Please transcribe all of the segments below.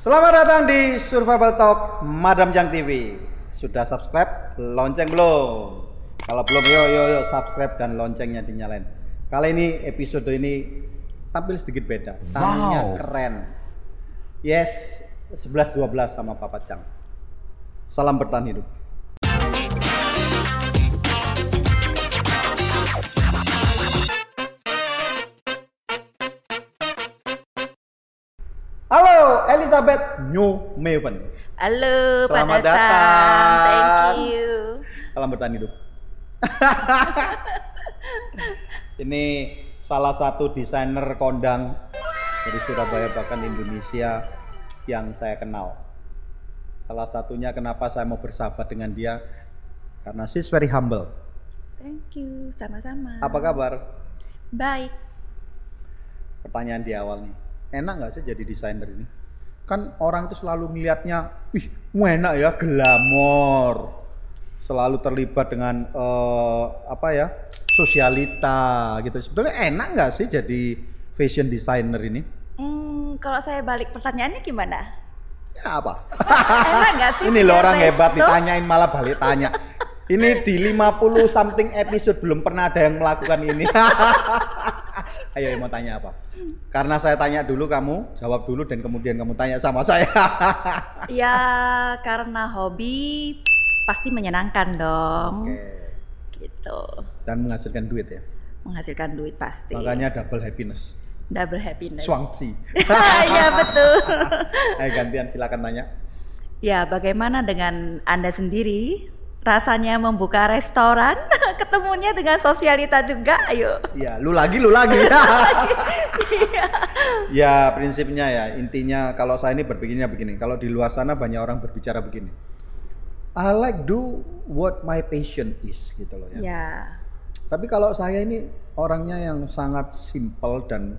Selamat datang di Survival Talk Madam Jang TV. Sudah subscribe? Lonceng belum? Kalau belum, yo yo yo subscribe dan loncengnya dinyalain. Kali ini episode ini tampil sedikit beda. Tamunya Wow. keren. Yes, 11 12 sama Papa Cang. Salam bertahan hidup. Elizabeth New Maven. Halo, Selamat Pak Datang. Thank you. Salam bertahan hidup. Ini salah satu desainer kondang dari Surabaya bahkan Indonesia yang saya kenal. Salah satunya kenapa saya mau bersahabat dengan dia karena she's very humble. Thank you, sama-sama. Apa kabar? Baik. Pertanyaan di awal nih. Enak nggak sih jadi desainer ini? Kan orang itu selalu melihatnya, wih, enak ya, glamor. Selalu terlibat dengan eh, apa ya, sosialita gitu. Sebetulnya enak nggak sih jadi fashion designer ini? Hmm, kalau saya balik pertanyaannya gimana? Ya apa? Enak nggak sih? ini loh orang hebat ditanyain malah balik tanya. Ini di 50 something episode belum pernah ada yang melakukan ini. Ayo mau tanya apa? Karena saya tanya dulu kamu jawab dulu dan kemudian kamu tanya sama saya. Ya, karena hobi pasti menyenangkan dong. Oke. Gitu. Dan menghasilkan duit ya. Menghasilkan duit pasti. Makanya double happiness. double happiness. Swangsea. ya betul. Ayo gantian silakan tanya. Ya, bagaimana dengan Anda sendiri? Rasanya membuka restoran, ketemunya dengan sosialita juga, ayo. Iya, lu lagi, lu lagi. ya, prinsipnya ya, intinya kalau saya ini berpikirnya begini. Kalau di luar sana banyak orang berbicara begini. I like do what my passion is gitu loh ya. Ya, Tapi kalau saya ini orangnya yang sangat simpel dan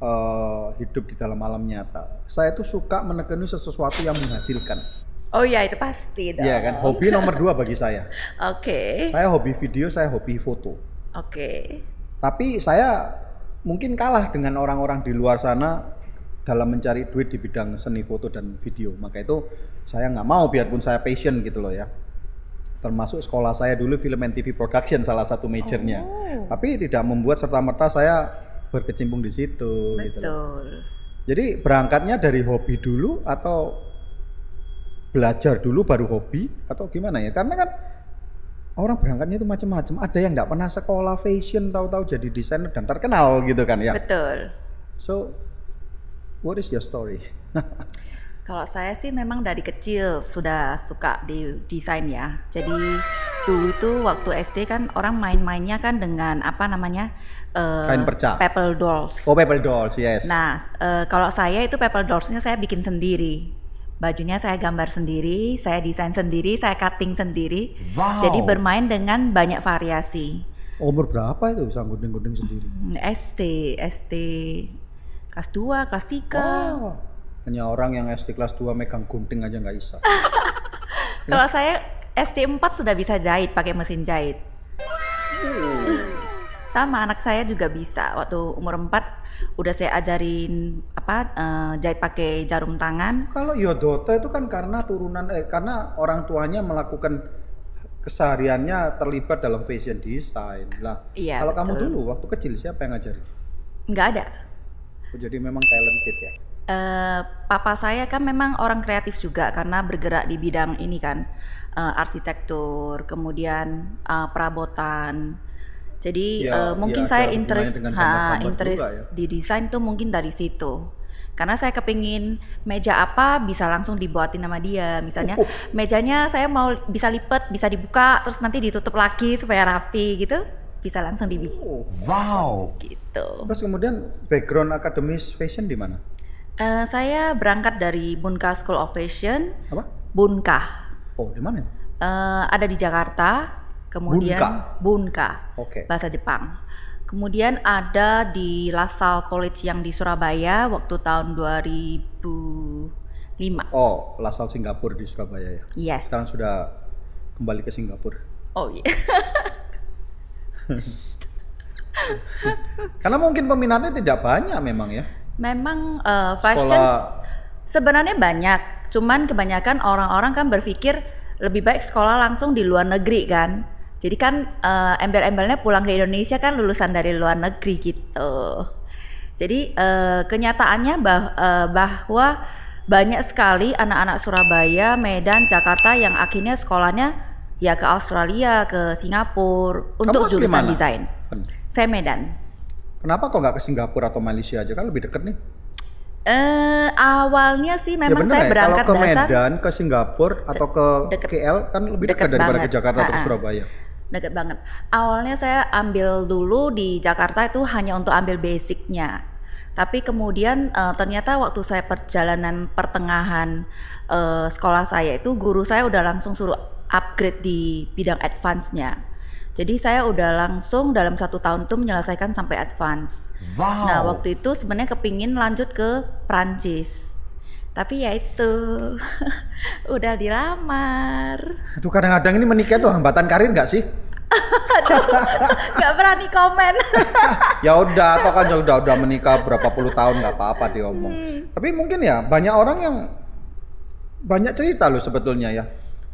eh, hidup di dalam alam nyata. Saya tuh suka menekuni sesuatu yang menghasilkan. Oh ya itu pasti dong. Iya kan, hobi nomor dua bagi saya. Oke. Saya hobi video, saya hobi foto. Oke. Tapi saya mungkin kalah dengan orang-orang di luar sana dalam mencari duit di bidang seni foto dan video. Maka itu saya nggak mau biarpun saya passion gitu loh ya. Termasuk sekolah saya dulu film and TV production salah satu majornya. Oh. Tapi tidak membuat serta merta saya berkecimpung di situ gitu loh. Betul. Jadi berangkatnya dari hobi dulu atau belajar dulu baru hobi atau gimana ya? Karena kan orang berangkatnya itu macam-macam. Ada yang nggak pernah sekolah fashion, tahu-tahu jadi desainer dan terkenal gitu kan ya. Betul. So, what is your story? Kalau saya sih memang dari kecil sudah suka di desain ya. Jadi dulu tuh waktu SD kan orang main-mainnya kan dengan apa namanya eh, Kain perca. Paper dolls. Oh, Paper Dolls, yes. Nah, eh, kalau saya itu paper dollsnya saya bikin sendiri. Bajunya saya gambar sendiri, saya desain sendiri, saya cutting sendiri. Wow. Jadi bermain dengan banyak variasi. Umur berapa itu bisa gunting-gunting sendiri? Hmm, SD, SD kelas 2, kelas 3. Oh, hanya orang yang SD kelas 2 megang gunting aja nggak bisa. Kalau saya SD 4 sudah bisa jahit pakai mesin jahit. Sama anak saya juga bisa. Waktu umur 4 udah saya ajarin apa eh, jahit pakai jarum tangan. Kalau Yodota itu kan karena turunan eh karena orang tuanya melakukan kesehariannya terlibat dalam fashion design lah. Iya, Kalau kamu betul. dulu waktu kecil siapa yang ngajarin? Nggak ada. Oh, jadi memang talented ya. Eh, papa saya kan memang orang kreatif juga karena bergerak di bidang ini kan eh, arsitektur, kemudian eh, perabotan. Jadi Ya, eh, mungkin ya, saya interest, ha, interest juga ya. di desain tuh mungkin dari situ. Karena saya kepingin meja apa bisa langsung dibuatin sama dia. Misalnya Oh, oh. mejanya saya mau bisa lipat, bisa dibuka, terus nanti ditutup lagi supaya rapi gitu. Bisa langsung dibikin Oh. Wow. gitu. Terus kemudian background akademis fashion di mana? Eh, saya berangkat dari Bunka School of Fashion, Apa? Bunka. Oh, di mana? Eh, ada di Jakarta, kemudian Bunka? Bunka, Oke. bahasa Jepang. Kemudian ada di LaSalle College yang di Surabaya waktu tahun 2005. Oh, Lasal Singapura di Surabaya ya. Yes. Sekarang sudah kembali ke Singapura. Oh iya. Karena mungkin peminatnya tidak banyak memang ya. Memang eh, fashion Sekolah Sebenarnya banyak, cuman kebanyakan orang-orang kan berpikir lebih baik sekolah langsung di luar negeri kan. Jadi kan eh, embel-embelnya pulang ke Indonesia kan lulusan dari luar negeri gitu. Jadi eh, kenyataannya bah- eh, bahwa banyak sekali anak-anak Surabaya, Medan, Jakarta yang akhirnya sekolahnya ya ke Australia, ke Singapura untuk jurusan mana? desain. Fen, Saya Medan. Kenapa kok nggak ke Singapura atau Malaysia aja kan lebih deket nih? Eh awalnya sih memang ya bener saya ya, berangkat kalau ke dasar Medan, ke Singapura atau ke deket- KL kan lebih dekat daripada banget. ke Jakarta atau ke. Surabaya. Deket banget. Awalnya saya ambil dulu di Jakarta itu hanya untuk ambil basicnya. Tapi kemudian eh, ternyata waktu saya perjalanan pertengahan eh, sekolah saya itu guru saya udah langsung suruh upgrade di bidang advance-nya. Jadi saya udah langsung dalam satu tahun itu menyelesaikan sampai advance. Wow. Nah waktu itu sebenarnya kepingin lanjut ke Prancis. Tapi ya itu udah dilamar. Aduh kadang-kadang ini menikah tuh hambatan karir nggak sih? Gak berani komen. ya udah, atau kan udah udah menikah berapa puluh tahun nggak apa-apa diomong. Hmm. Tapi mungkin ya banyak orang yang banyak cerita loh sebetulnya ya.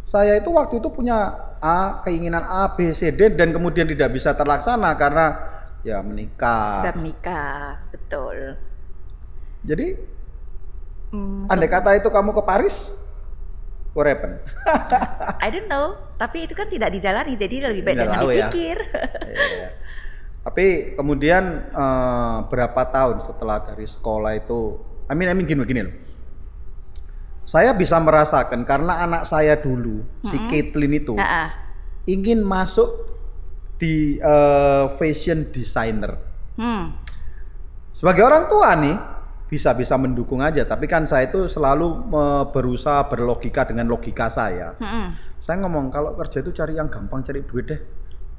Saya itu waktu itu punya A keinginan A B C D dan kemudian tidak bisa terlaksana karena ya menikah. Sudah menikah, betul. Jadi Hmm, andai kata itu kamu ke Paris, what happen? I don't know, tapi itu kan tidak dijalani, jadi lebih baik jangan ya. dipikir. Iya. Tapi kemudian eh, berapa tahun setelah dari sekolah itu, I mean, I mean gini begini loh. Saya bisa merasakan karena anak saya dulu, si Caitlin itu Nah, ah. ingin masuk di eh, fashion designer. hmm, Sebagai orang tua nih, bisa-bisa mendukung aja. Tapi kan saya itu selalu berusaha berlogika dengan logika saya. hmm, Saya ngomong kalau kerja itu cari yang gampang cari duit deh,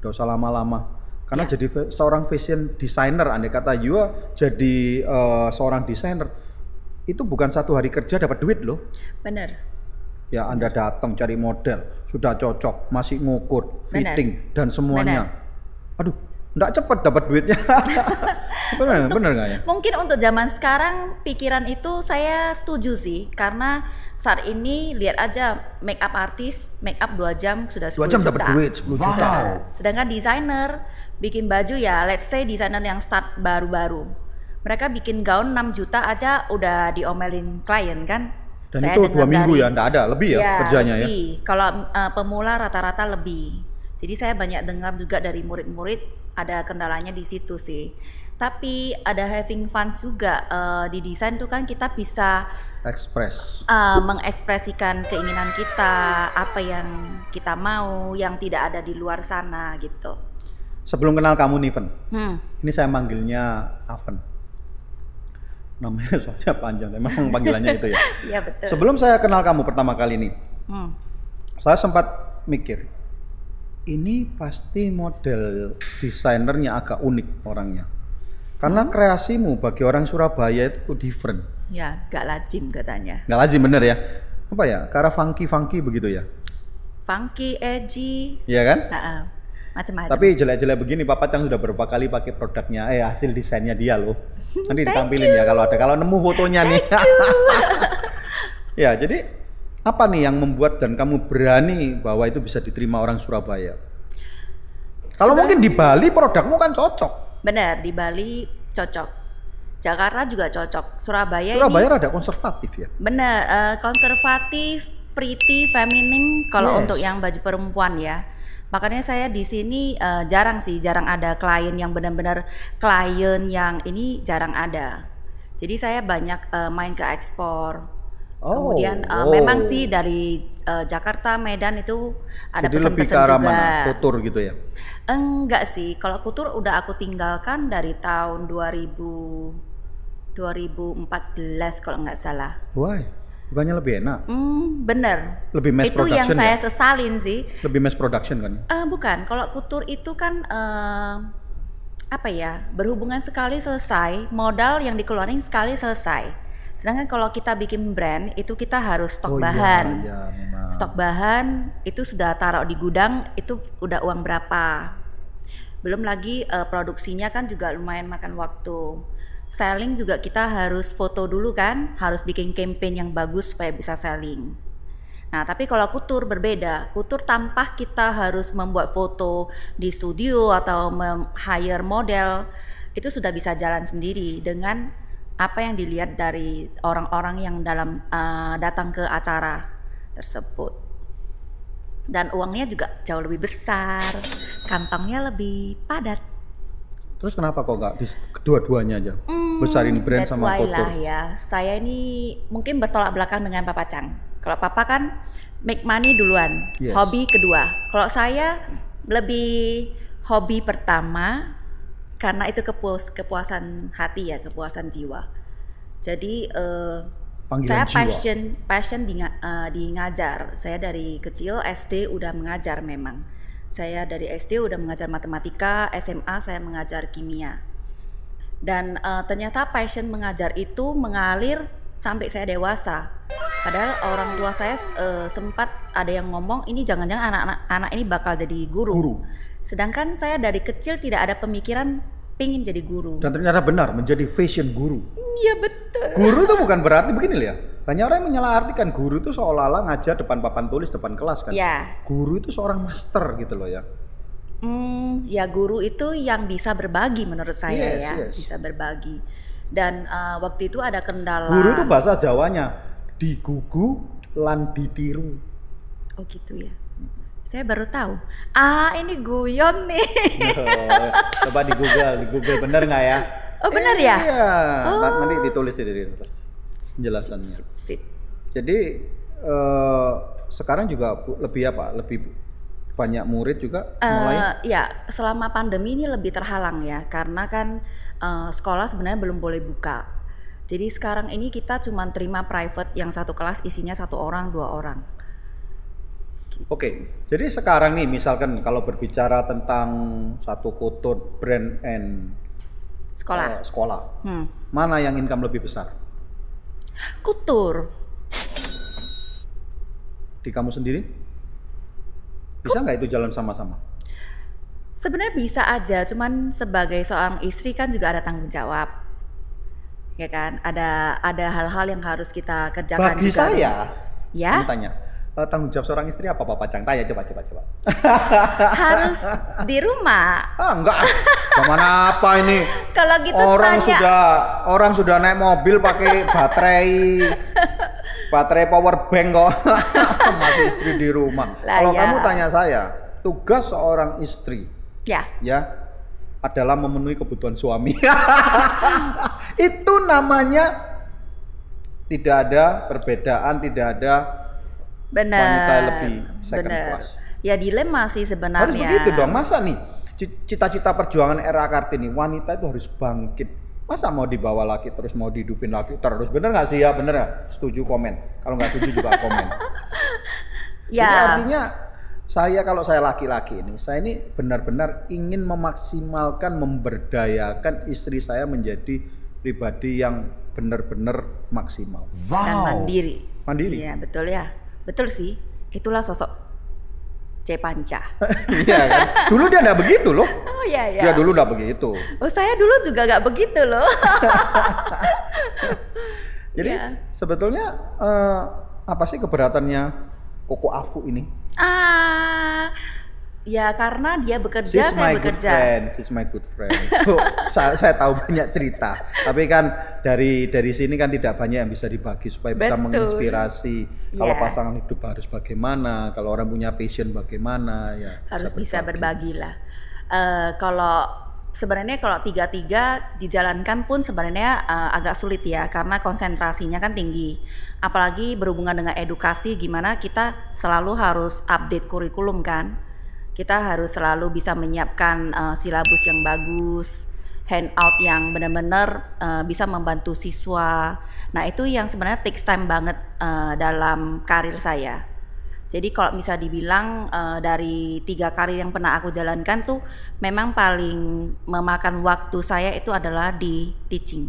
nggak usah lama-lama. Karena Ya. jadi seorang fashion designer, andai kata Yua jadi eh, seorang desainer, itu bukan satu hari kerja dapat duit loh. bener. Ya Anda datang cari model, sudah cocok, masih ngukur, fitting dan semuanya. Aduh, nggak cepet dapat duitnya. bener nggak ya? Mungkin untuk zaman sekarang pikiran itu saya setuju sih, karena saat ini lihat aja make up artis, make up 2 jam sudah 10 Dua jam juta. dapat duit 10 juta. Wow. Sedangkan desainer bikin baju ya, let's say desainer yang start baru-baru. Mereka bikin gaun 6 juta aja udah diomelin klien kan. Dan Saya itu dua minggu dari- ya, nggak ada lebih ya, kerjanya ya. lebih. Kalau uh, pemula rata-rata lebih. Jadi saya banyak dengar juga dari murid-murid ada kendalanya di situ sih. Tapi ada having fun juga uh, di desain tuh kan kita bisa Express. uh, mengekspresikan keinginan kita, apa yang kita mau, yang tidak ada di luar sana gitu. Sebelum kenal kamu Niven, Hmm. Ini saya manggilnya Aven. Namanya soalnya panjang, memang panggilannya itu ya. Iya betul. Sebelum saya kenal kamu pertama kali ini, Hmm. saya sempat mikir, ini pasti model desainernya agak unik orangnya. Karena kreasimu bagi orang Surabaya itu different. Ya, gak lazim katanya. Nggak lazim bener ya. Apa ya, karena funky-funky begitu ya. Funky, edgy, Iya kan? nah, macam-macam. Tapi jelek-jelek begini Papat yang sudah beberapa kali pakai produknya, eh hasil desainnya dia loh. Nanti ditampilin ya kalau ada, kalau nemu fotonya nih. ya, jadi apa nih yang membuat dan kamu berani bahwa itu bisa diterima orang Surabaya? Kalau mungkin di Bali produkmu kan cocok. Benar, di Bali cocok. Jakarta juga cocok. Surabaya, Surabaya ini rada konservatif ya. benar eh, konservatif, pretty, feminim kalau Yes. untuk yang baju perempuan ya. Makanya saya di sini eh, jarang sih, jarang ada klien yang benar-benar klien yang ini jarang ada. Jadi saya banyak eh, main ke ekspor. Oh, Kemudian eh, oh. memang sih dari eh, Jakarta, Medan itu ada pesan-pesan juga. mana? Tutur gitu ya. Enggak sih, kalau Kutur udah aku tinggalkan dari tahun 2000 2014 kalau nggak salah. Why? Bukannya lebih enak? Hmm, bener. Lebih mass itu yang production saya ya? sesalin sih. Lebih mass production kan? Eh, bukan, kalau Kutur itu kan eh, apa ya, berhubungan sekali selesai, modal yang dikeluarin sekali selesai. Sedangkan kalau kita bikin brand itu kita harus stok Oh iya, bahan. iya, memang. Stok bahan itu sudah taruh di gudang itu udah uang berapa. Belum lagi eh, produksinya kan juga lumayan makan waktu. selling juga kita harus foto dulu kan, harus bikin campaign yang bagus supaya bisa selling. Nah, tapi kalau kutur berbeda. Kutur tanpa kita harus membuat foto di studio atau hire model, itu sudah bisa jalan sendiri dengan apa yang dilihat dari orang-orang yang dalam uh, datang ke acara tersebut. Dan uangnya juga jauh lebih besar, kantongnya lebih padat. Terus kenapa kok nggak kedua-duanya aja? Hmm, Besarin brand sama foto. lah ya. Saya ini mungkin bertolak belakang dengan Papa Chang. Kalau Papa kan make money duluan, Yes. hobi kedua. Kalau saya lebih hobi pertama karena itu kepuas kepuasan hati ya, kepuasan jiwa. Jadi eh, Panggilan saya jiwa. passion passion di, nga- eh, di ngajar. Saya dari kecil SD udah mengajar memang. Saya dari SD udah mengajar matematika, SMA saya mengajar kimia. Dan eh, ternyata passion mengajar itu mengalir sampai saya dewasa. Padahal orang tua saya eh, sempat ada yang ngomong ini jangan-jangan anak-anak anak ini bakal jadi guru. Guru. Sedangkan saya dari kecil tidak ada pemikiran pingin jadi guru. Dan ternyata benar menjadi fashion guru. Iya betul. Guru itu bukan berarti begini ya. Banyak orang yang menyalahartikan guru itu seolah-olah ngajar depan papan tulis depan kelas kan. Ya, Guru itu seorang master gitu loh ya. Hmm, ya guru itu yang bisa berbagi menurut saya Yes, ya, yes. bisa berbagi. Dan uh, waktu itu ada kendala. Guru itu bahasa Jawanya digugu lan ditiru. Oh gitu ya. Saya baru tahu. Ah ini guyon nih. Coba di Google, di Google bener nggak ya? Oh, bener ya? Iya, Oh. nanti ditulis di sini pasti penjelasannya. Sip. Jadi eh, sekarang juga lebih apa? Lebih banyak murid juga mulai. Eh, ya selama pandemi ini lebih terhalang ya karena kan eh, sekolah sebenarnya belum boleh buka. Jadi sekarang ini kita cuma terima private yang satu kelas isinya satu orang dua orang. Oke, jadi sekarang nih misalkan kalau berbicara tentang satu kutut brand and Sekolah. eh, sekolah, Hmm. mana yang income lebih besar? Kutur. Di kamu sendiri? Bisa nggak itu jalan sama-sama? Sebenarnya bisa aja, cuman sebagai seorang istri kan juga ada tanggung jawab. Ya kan? Ada ada hal-hal yang harus kita kerjakan Bagi juga. saya, Ya, tanya, eh, tanggung jawab seorang istri apa Pak Pacang? Tanya coba, coba, coba. harus di rumah. Ah enggak, ke mana apa ini? Kalau gitu orang tanya sudah orang sudah naik mobil pakai baterai baterai power bank kok masih istri di rumah. Lah Kalau ya. kamu tanya saya, tugas seorang istri ya, ya adalah memenuhi kebutuhan suami. Itu namanya tidak ada perbedaan, tidak ada benar. wanita lebih second benar. class. Ya dilema sih sebenarnya. Harus begitu dong. Masa nih ci- cita-cita perjuangan era Kartini wanita itu harus bangkit. Masa mau dibawa laki terus mau dihidupin laki terus bener nggak sih ya bener nggak? Setuju komen. Kalau nggak setuju juga komen. Jadi Ya, artinya saya kalau saya laki-laki ini, saya ini benar-benar ingin memaksimalkan, memberdayakan istri saya menjadi pribadi yang benar-benar maksimal. dan mandiri. Mandiri. Iya, betul ya. Betul sih. Itulah sosok C Panca. Iya kan? Dulu dia nggak begitu loh. Oh iya ya. Dia dulu nggak begitu. Oh saya dulu juga nggak begitu loh. Jadi Iya. sebetulnya eh, apa sih keberatannya Koko Afu ini? ah, ya karena dia bekerja, She's my saya good bekerja. friend, she's my good friend. So, saya, saya tahu banyak cerita, tapi kan dari dari sini kan tidak banyak yang bisa dibagi supaya bisa Betul. menginspirasi. Kalau Iya. pasangan hidup harus bagaimana, kalau orang punya passion bagaimana, ya Harus bisa berbagi lah. Eh, kalau sebenarnya kalau tiga-tiga dijalankan pun sebenarnya eh, agak sulit ya karena konsentrasinya kan tinggi. Apalagi berhubungan dengan edukasi gimana kita selalu harus update kurikulum kan. Kita harus selalu bisa menyiapkan eh, silabus yang bagus, handout yang benar-benar eh, bisa membantu siswa. Nah, itu yang sebenarnya takes time banget eh, dalam karir saya. Jadi kalau bisa dibilang eh, dari tiga karir yang pernah aku jalankan tuh memang paling memakan waktu saya itu adalah di teaching.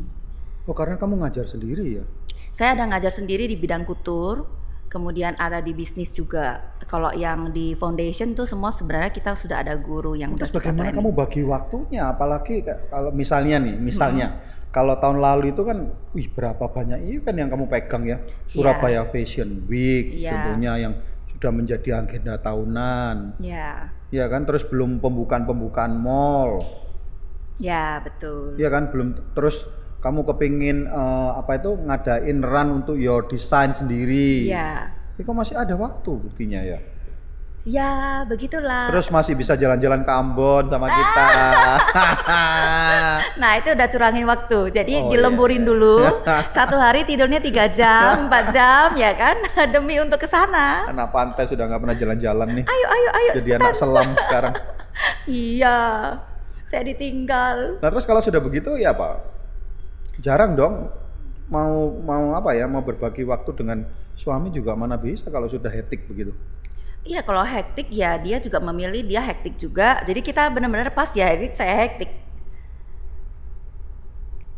Oh karena kamu ngajar sendiri ya? Saya ada ngajar sendiri di bidang kutur, kemudian ada di bisnis juga. Kalau yang di foundation tuh semua sebenarnya kita sudah ada guru yang Terus bagaimana training. kamu bagi waktunya? Apalagi ka- kalau misalnya nih, misalnya kalau tahun lalu itu kan, wih berapa banyak event yang kamu pegang ya? Surabaya Fashion Week, Iya. contohnya yang sudah menjadi agenda tahunan, Ya, ya kan? Terus belum pembukaan-pembukaan mall, ya betul. ya kan? Belum terus kamu kepingin eh, apa itu ngadain run untuk your design sendiri. Ya, Tapi kok masih ada waktu buktinya ya. ya begitulah. Terus masih bisa jalan-jalan ke Ambon sama kita. Nah itu udah curangin waktu, jadi Oh, dilemburin iya. dulu. Satu hari tidurnya tiga jam, empat jam, ya kan, demi untuk ke sana. anak pantai sudah nggak pernah jalan-jalan nih. Ayo, ayo, ayo. Jadi anak selam sekarang. Iya, saya ditinggal. Nah terus kalau sudah begitu ya apa? Jarang dong mau mau apa ya mau berbagi waktu dengan suami juga mana bisa kalau sudah hektik begitu. Iya, kalau hektik ya dia juga memilih dia hektik juga. Jadi kita benar-benar pas ya, hektik saya hektik.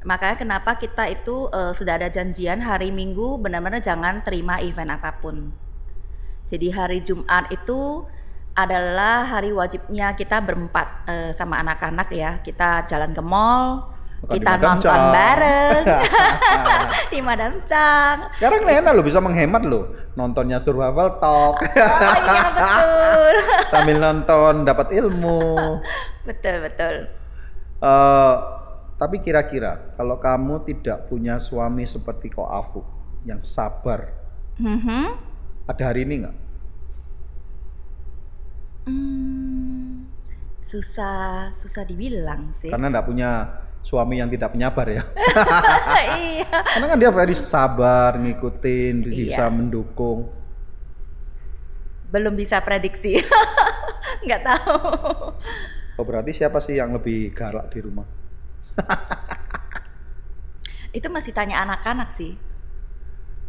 Makanya kenapa kita itu eh, sudah ada janjian hari Minggu benar-benar jangan terima event apa pun. Jadi hari Jumat itu adalah hari wajibnya kita berempat eh, sama anak-anak ya. Kita jalan ke mall, Di kita nonton Chang. bareng di Madam Chang. Sekarang enak loh bisa menghemat loh nontonnya survival talk Oh iya betul. sambil nonton dapat ilmu. betul betul. Eh, tapi kira-kira kalau kamu tidak punya suami seperti Ko Afu yang sabar, Mhm. ada hari ini nggak? Hmm, susah susah dibilang sih. Karena nggak punya suami yang tidak penyabar ya. iya. Karena kan dia very sabar, ngikutin, bisa Iya. mendukung. Belum bisa prediksi. Nggak tahu. Oh berarti siapa sih yang lebih galak di rumah? Itu masih tanya anak-anak sih.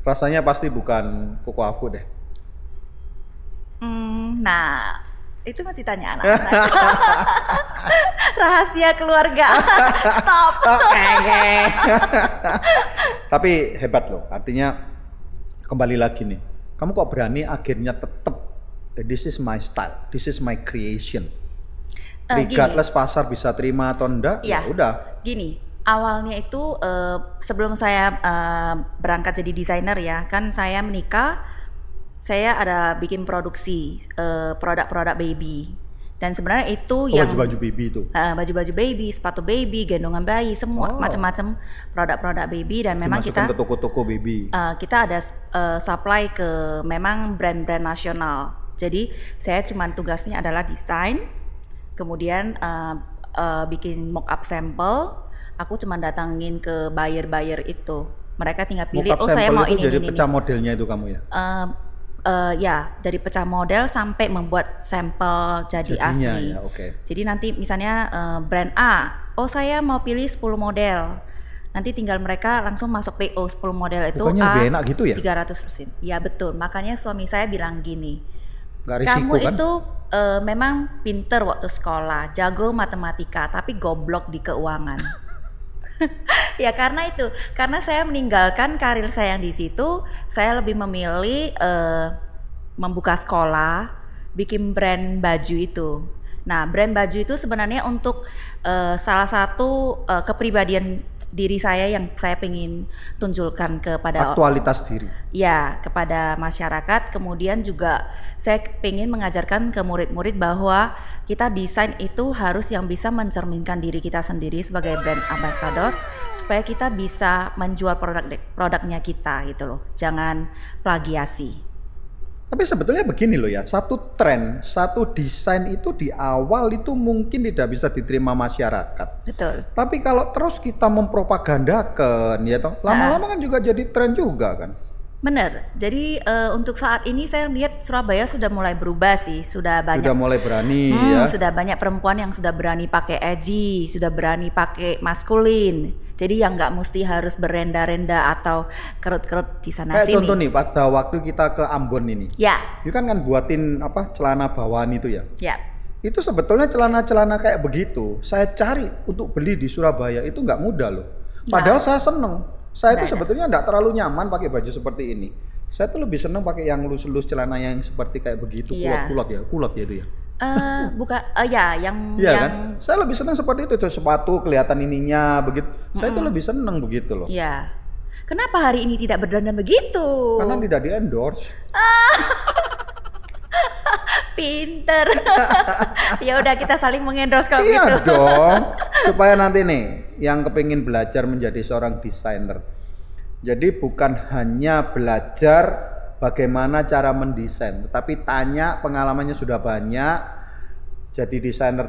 Rasanya pasti bukan Koko Afu deh. Hmm, nah, itu masih tanya anak-anak. Rahasia keluarga. Stop. Tapi hebat loh, artinya kembali lagi nih. Kamu kok berani akhirnya tetap this is my style, this is my creation. Eh, gini. Regardless pasar bisa terima atau enggak, ya Iya. udah. Gini, awalnya itu eh, sebelum saya eh, berangkat jadi desainer ya, kan saya menikah, saya ada bikin produksi eh, produk-produk baby. Dan sebenarnya itu Oh, yang baju-baju baby itu. eh, baju-baju baby, sepatu baby, gendongan bayi, semua Oh. macam-macam produk-produk baby dan memang Dimasukkan kita ke toko-toko baby. eh, kita ada eh, supply ke memang brand-brand nasional. Jadi saya cuma tugasnya adalah desain, kemudian eh, eh, bikin mock up sampel. Aku cuma datangin ke buyer-buyer itu. Mereka tinggal pilih, Mock up oh saya mau itu ini, jadi ini, ini. pecah modelnya itu kamu ya. Eh, eh, ya, dari pecah model sampai membuat sampel jadi Jadinya asli. ya, oke. Jadi nanti misalnya eh, brand A, oh saya mau pilih 10 model. Nanti tinggal mereka langsung masuk PO 10 model itu Bukannya A enak gitu ya? 300 persen. Ya betul. Makanya suami saya bilang gini, risiko kamu kan? itu eh, memang pinter waktu sekolah, jago matematika, tapi goblok di keuangan. ya karena itu, karena saya meninggalkan karir saya yang di situ, saya lebih memilih eh, membuka sekolah, bikin brand baju itu. Nah, brand baju itu sebenarnya untuk eh, salah satu eh, kepribadian diri saya yang saya pengen tunjukkan kepada Aktualitas diri. ya kepada masyarakat. Kemudian juga saya pengen mengajarkan ke murid-murid bahwa kita desain itu harus yang bisa mencerminkan diri kita sendiri sebagai brand ambassador supaya kita bisa menjual produk produknya kita gitu loh. Jangan plagiasi Tapi sebetulnya begini loh ya, satu tren, satu desain itu di awal itu mungkin tidak bisa diterima masyarakat. betul Tapi kalau terus kita mempropagandakan, ya toh, lama-lama kan juga jadi tren juga kan. benar jadi eh, untuk saat ini saya melihat Surabaya sudah mulai berubah sih sudah banyak Sudah mulai berani Hmm, ya. sudah banyak perempuan yang sudah berani pakai edgy, sudah berani pakai maskulin. Jadi yang nggak mesti harus berenda-renda atau kerut-kerut di sana Kayak sini. contoh nih, pada waktu kita ke Ambon ini, Ya, itu kan kan buatin apa celana bawahan itu ya. ya, Itu sebetulnya celana-celana kayak begitu. Saya cari untuk beli di Surabaya itu nggak mudah loh. Padahal saya seneng. Saya itu sebetulnya nggak terlalu nyaman pakai baju seperti ini. Saya tuh lebih seneng pakai yang lus-lus celana yang seperti kayak begitu Iya. kulot-kulot ya, kulot ya itu ya. Eh, bukan eh ya yang Iya yang kan? Saya lebih senang seperti itu tuh sepatu kelihatan ininya begitu. Saya tuh lebih seneng begitu loh. ya. Kenapa hari ini tidak berdandan begitu? Karena tidak di endorse. Pinter. ya udah kita saling mengendorse kalau Iya gitu. dong. Supaya nanti nih yang kepingin belajar menjadi seorang desainer. Jadi bukan hanya belajar bagaimana cara mendesain, tetapi tanya pengalamannya sudah banyak. Jadi desainer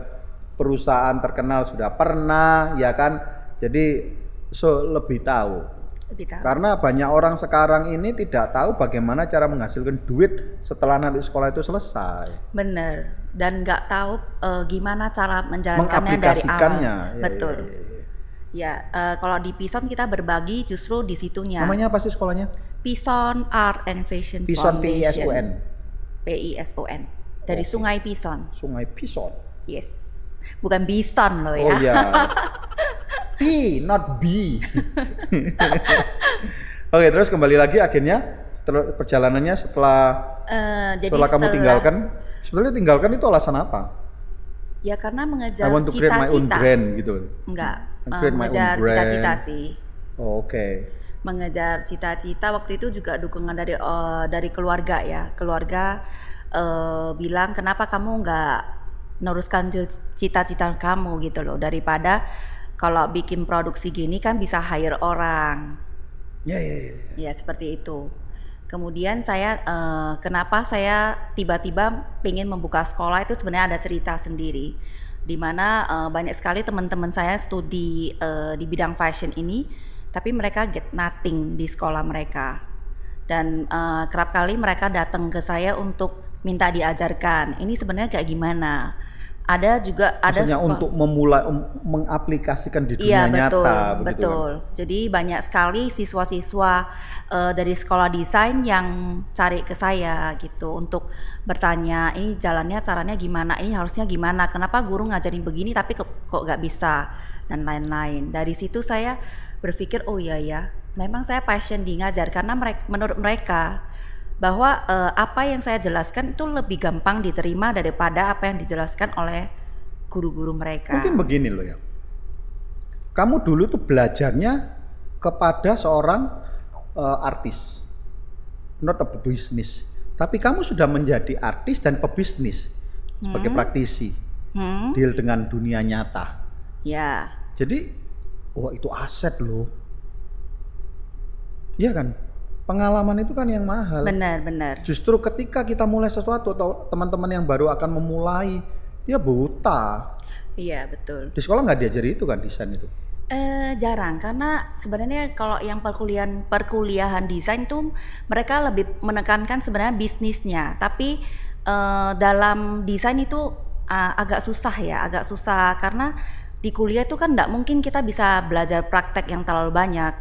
perusahaan terkenal sudah pernah, ya kan? Jadi so lebih tahu. Lebih tahu. Karena banyak orang sekarang ini tidak tahu bagaimana cara menghasilkan duit setelah nanti sekolah itu selesai. Bener. Dan nggak tahu eh, gimana cara menjalankannya dari awal. Ya, Betul. ya, ya, ya. Ya, eh, kalau di Pison kita berbagi justru di situnya. Namanya apa sih sekolahnya? Pison Art and Fashion Pison Foundation. PISUN. P-I-S-O-N. Dari Oke. Sungai Pison. Sungai Pison. Yes. Bukan Bison loh Oh ya. iya. P, not B. Oke, terus kembali lagi akhirnya setelah perjalanannya setelah Eh, jadi setelah kamu setelah- tinggalkan, sebenarnya tinggalkan itu alasan apa? Ya karena mengejar I want to create my own cita-cita. brand gitu. Enggak. Eh, create my own mengejar brand. cita-cita sih. Oh, Oke. Mengejar cita-cita. Waktu itu juga dukungan dari eh, dari keluarga ya. Keluarga eh, bilang kenapa kamu nggak neruskan cita-cita kamu? Gitu loh. Daripada kalau bikin produksi gini kan bisa hire orang. Ya ya ya. ya seperti itu. Kemudian saya eh, kenapa saya tiba-tiba pengen membuka sekolah itu sebenarnya ada cerita sendiri. Di mana eh, banyak sekali teman-teman saya studi eh, di bidang fashion ini tapi mereka get nothing di sekolah mereka dan eh, kerap kali mereka datang ke saya untuk minta diajarkan ini sebenarnya kayak gimana ada juga ada Maksudnya sekolah- untuk memulai um- mengaplikasikan di dunia Iya betul, nyata begitu kan? betul. Jadi banyak sekali siswa-siswa eh, dari sekolah desain yang cari ke saya gitu untuk bertanya ini jalannya caranya gimana, ini harusnya gimana, kenapa guru ngajarin begini tapi kok kok nggak bisa dan lain-lain. Dari situ saya berpikir oh iya ya, memang saya passion di ngajar karena mereka, menurut mereka bahwa eh, apa yang saya jelaskan itu lebih gampang diterima daripada apa yang dijelaskan oleh guru-guru mereka. Mungkin begini loh ya. Kamu dulu tuh belajarnya kepada seorang eh, artis, not a business. Tapi kamu sudah menjadi artis dan pebisnis sebagai praktisi, Hmm, deal dengan dunia nyata. ya. Jadi, wah itu aset loh. Iya kan? Pengalaman itu kan yang mahal. Benar, benar. Justru ketika kita mulai sesuatu atau teman-teman yang baru akan memulai, dia buta. Iya, betul. Di sekolah nggak diajari itu kan desain itu. Eh jarang karena sebenarnya kalau yang perkuliahan perkuliahan desain tuh mereka lebih menekankan sebenarnya bisnisnya, tapi eh, dalam desain itu ah, agak susah ya, agak susah karena di kuliah itu kan nggak mungkin kita bisa belajar praktek yang terlalu banyak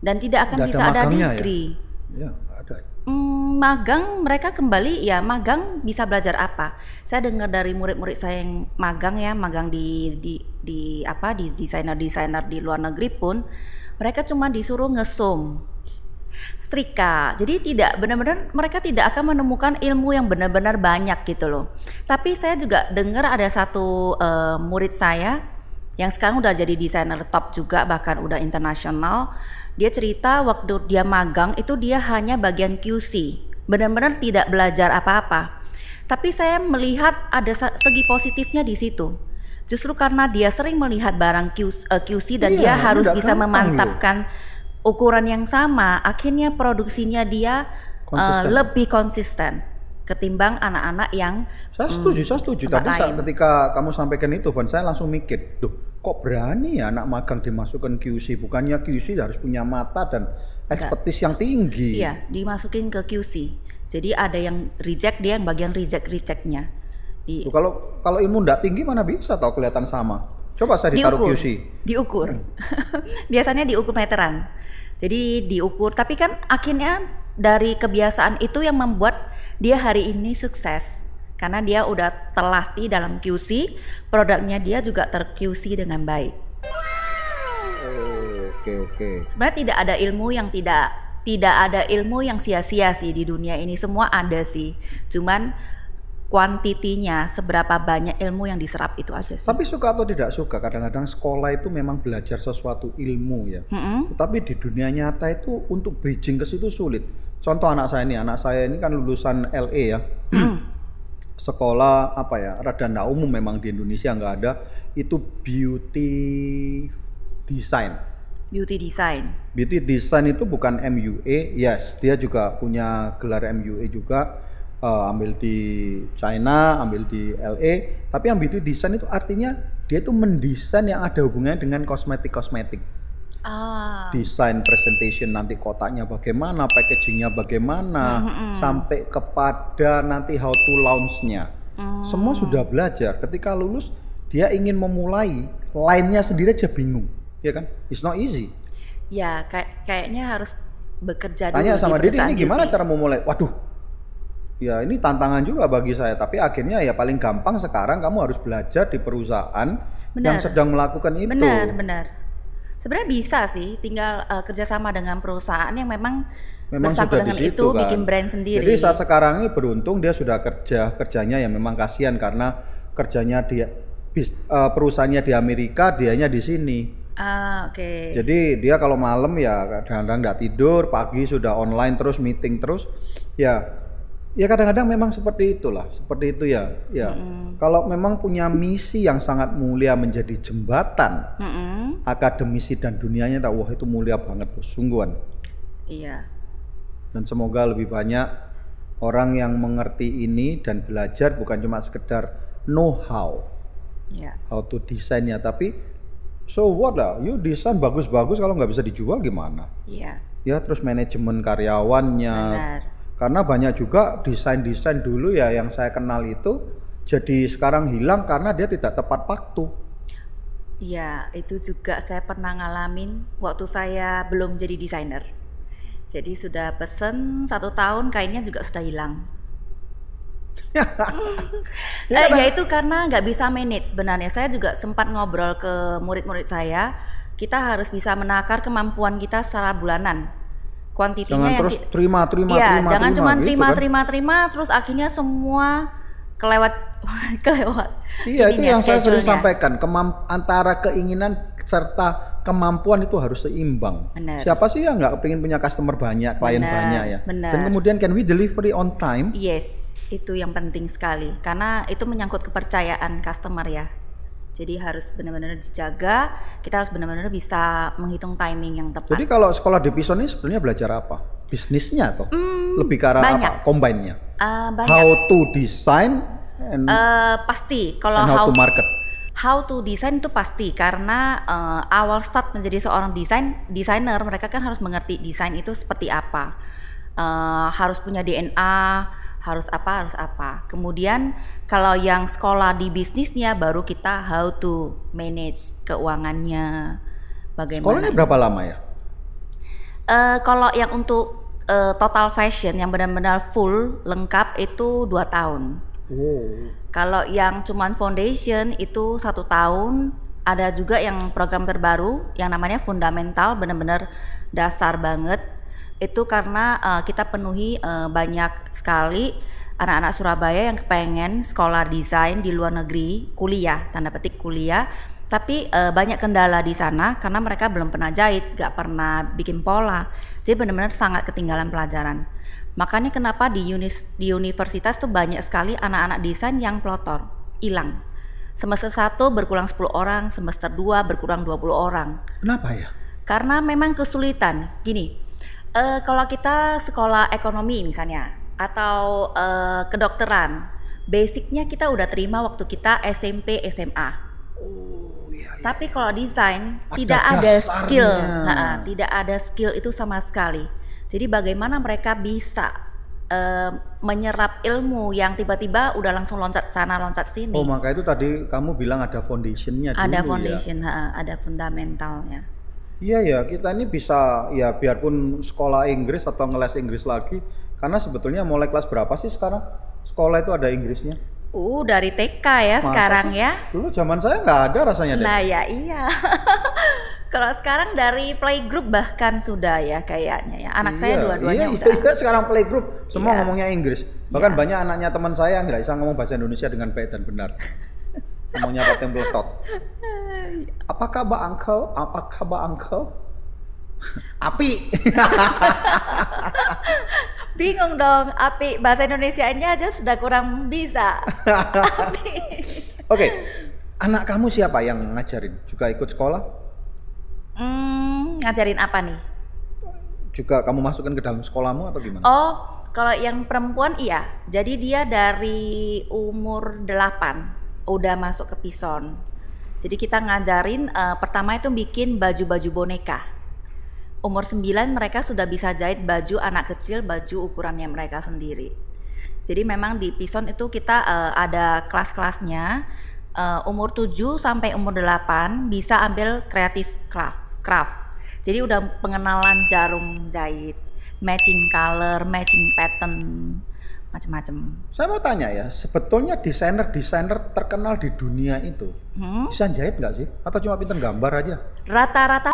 dan tidak akan ada bisa ada ya? degree. Ya, nggak ada. Hmm, magang mereka kembali ya magang bisa belajar apa? Saya dengar dari murid-murid saya yang magang ya magang di di di apa di desainer-desainer di luar negeri pun mereka cuma disuruh ngesum setrika. Jadi tidak benar-benar mereka tidak akan menemukan ilmu yang benar-benar banyak gitu loh. Tapi saya juga dengar ada satu eh, murid saya yang sekarang udah jadi desainer top juga bahkan udah internasional. Dia cerita waktu dia magang itu dia hanya bagian QC. Benar-benar tidak belajar apa-apa. Tapi saya melihat ada se- segi positifnya di situ. Justru karena dia sering melihat barang QC, eh, QC dan Iya, dia harus bisa gampang loh. Ukuran yang sama, akhirnya produksinya dia uh, Konsisten. lebih konsisten ketimbang anak-anak yang Saya setuju, saya setuju. Tadi saat ketika kamu sampaikan itu, Van, saya langsung mikir, duh, kok berani ya anak magang dimasukkan QC? Bukannya QC harus punya mata dan ekspertis yang tinggi. iya dimasukin ke QC. Jadi ada yang reject dia yang bagian reject rejectnya. Di, kalau kalau ilmu ndak tinggi mana bisa tahu kelihatan sama. Coba saya ditaruh diukur, QC. diukur. Biasanya diukur meteran. Jadi diukur, tapi kan akhirnya dari kebiasaan itu yang membuat dia hari ini sukses. Karena dia udah terlatih dalam QC, produknya dia juga ter QC dengan baik. Oh, Oke oke. Sebenarnya tidak ada ilmu yang tidak tidak ada ilmu yang sia-sia sih di dunia ini semua ada sih cuman kuantitinya seberapa banyak ilmu yang diserap itu aja sih Tapi suka atau tidak suka, kadang-kadang sekolah itu memang belajar sesuatu ilmu ya. Mm-mm. Tapi di dunia nyata itu untuk bridging ke situ sulit. Contoh anak saya ini, anak saya ini kan lulusan LE ya. Sekolah apa ya, rada nggak umum memang di Indonesia nggak ada. Itu beauty design. beauty design Beauty design itu bukan MUA, yes, dia juga punya gelar MUA juga, eh, ambil di China, ambil di LA. Tapi yang beauty design itu artinya dia itu mendesain yang ada hubungannya dengan kosmetik-kosmetik. ah Desain presentation nanti kotaknya bagaimana, packagingnya bagaimana, sampai kepada nanti how to launch-nya. Hmm. Semua sudah belajar. Ketika lulus, dia ingin memulai, lainnya sendiri aja bingung, ya kan? It's not easy. ya kayak kayaknya harus bekerja dulu Tanya di sama dia, perusahaan ini gimana beauty." cara memulai? Waduh, ya ini tantangan juga bagi saya. Tapi akhirnya ya paling gampang sekarang kamu harus belajar di perusahaan yang Benar. sedang melakukan itu. Benar, benar. Sebenarnya bisa sih, tinggal eh, kerjasama dengan perusahaan yang memang, Memang sudah di dengan situ itu kan. bikin brand sendiri. Jadi saat sekarang ini beruntung dia sudah kerja, kerjanya yang memang kasihan karena kerjanya dia bis- eh, perusahaannya di Amerika, dianya di sini. ah, oke. Jadi dia kalau malam ya kadang-kadang nggak tidur, pagi sudah online terus meeting terus, ya ya kadang-kadang memang seperti itulah, seperti itu ya. Ya kalau memang punya misi yang sangat mulia menjadi jembatan Mm-mm. akademisi dan dunianya, tak wah itu mulia banget, loh, sungguhan. Iya. Dan semoga lebih banyak orang yang mengerti ini dan belajar bukan cuma sekedar know how, Iya. how to desainnya, tapi so what lah, you desain bagus-bagus kalau nggak bisa dijual gimana? Iya. ya terus manajemen karyawannya Benar. Karena banyak juga desain-desain dulu ya yang saya kenal itu jadi sekarang hilang karena dia tidak tepat waktu Iya, itu juga saya pernah ngalamin waktu saya belum jadi desainer. Jadi sudah pesen satu tahun kainnya juga sudah hilang. Ya, eh, ya itu karena nggak bisa manage sebenarnya. Saya juga sempat ngobrol ke murid-murid saya. Kita harus bisa menakar kemampuan kita secara bulanan. Kuantitinya jangan yang terus terima terima Iya, terima jangan terima cuma gitu terima kan. terima terima terus akhirnya semua kelewat kelewat. iya itu yang saya sering sampaikan kemam antara keinginan serta kemampuan itu harus seimbang Benar. siapa sih yang nggak kepingin punya customer banyak klien Benar, banyak ya benar. dan kemudian can we delivery on time Yes, itu yang penting sekali karena itu menyangkut kepercayaan customer ya. Jadi harus benar-benar dijaga. Kita harus benar-benar bisa menghitung timing yang tepat. jadi kalau sekolah di Pison ini sebenarnya belajar apa bisnisnya atau lebih ke arah Hmm, banyak. apa combine-nya banyak. how to design and, Eh, pasti kalau and how how to market. how to design itu pasti karena eh, awal start menjadi seorang desain desainer mereka kan harus mengerti desain itu seperti apa. Eh, harus punya DNA, harus apa harus apa. Kemudian kalau yang sekolah di bisnisnya baru kita how to manage keuangannya. Bagaimana? Sekolahnya berapa lama ya? Eh, kalau yang untuk eh, total fashion yang benar-benar full lengkap itu dua tahun. Oh. Kalau yang cuman foundation itu satu tahun, ada juga yang program terbaru yang namanya fundamental, benar-benar dasar banget. Itu karena eh, kita penuhi eh, banyak sekali anak-anak Surabaya yang kepengen sekolah desain di luar negeri, kuliah, tanda petik kuliah. Tapi eh, banyak kendala di sana karena mereka belum pernah jahit, gak pernah bikin pola. Jadi benar-benar sangat ketinggalan pelajaran. Makanya kenapa di, unis, di universitas tuh banyak sekali anak-anak desain yang pelotor, hilang. Semester 1 berkurang 10 orang, semester 2 berkurang 20 orang. Kenapa ya? Karena memang kesulitan. Gini, eh, kalau kita sekolah ekonomi misalnya, atau eh, kedokteran, basicnya kita udah terima waktu kita SMP, SMA. Oh iya. Tapi kalau desain Ada tidak ada dasarnya. skill, Ha-ha, tidak ada skill itu sama sekali. Jadi bagaimana mereka bisa eh, menyerap ilmu yang tiba-tiba udah langsung loncat sana loncat sini. Oh maka itu tadi kamu bilang ada foundationnya dulu ada ya? foundation, ha-ha, ada fundamentalnya. Iya ya kita ini bisa ya biarpun sekolah Inggris atau ngeles Inggris lagi karena sebetulnya mulai kelas berapa sih sekarang sekolah itu ada Inggrisnya? Uh, dari TK ya Masa sekarang sih? ya. Dulu zaman saya nggak ada rasanya deh. Nah ya iya. Kalau sekarang dari playgroup bahkan sudah ya kayaknya ya. Anak saya Iya, dua-duanya iya, udah. Iya, sekarang playgroup semua Iya. ngomongnya Inggris. Bahkan Iya. banyak anaknya teman saya yang nggak bisa ngomong bahasa Indonesia dengan baik dan benar. Ngomongnya pakai meletot. Apa kabar uncle? Apa kabar uncle? Api. Bingung dong, Api bahasa Indonesianya aja sudah kurang bisa. Api. Oke. Anak kamu siapa yang ngajarin? Juga ikut sekolah? Hmm, ngajarin apa nih? Juga kamu masukin ke dalam sekolahmu atau gimana? Oh, kalau yang perempuan iya. Jadi dia dari umur 8 udah masuk ke Pison. Jadi kita ngajarin eh, pertama itu bikin baju-baju boneka. Umur 9 mereka sudah bisa jahit baju anak kecil, baju ukurannya mereka sendiri. Jadi memang di Pison itu kita eh, ada kelas-kelasnya. Eh, umur 7 sampai umur 8 bisa ambil kreatif craft. craft. Jadi udah pengenalan jarum jahit, matching color, matching pattern, macam-macam. Saya mau tanya ya, sebetulnya desainer-desainer terkenal di dunia itu Hmm? bisa jahit nggak sih? Atau cuma pinter gambar aja? Rata-rata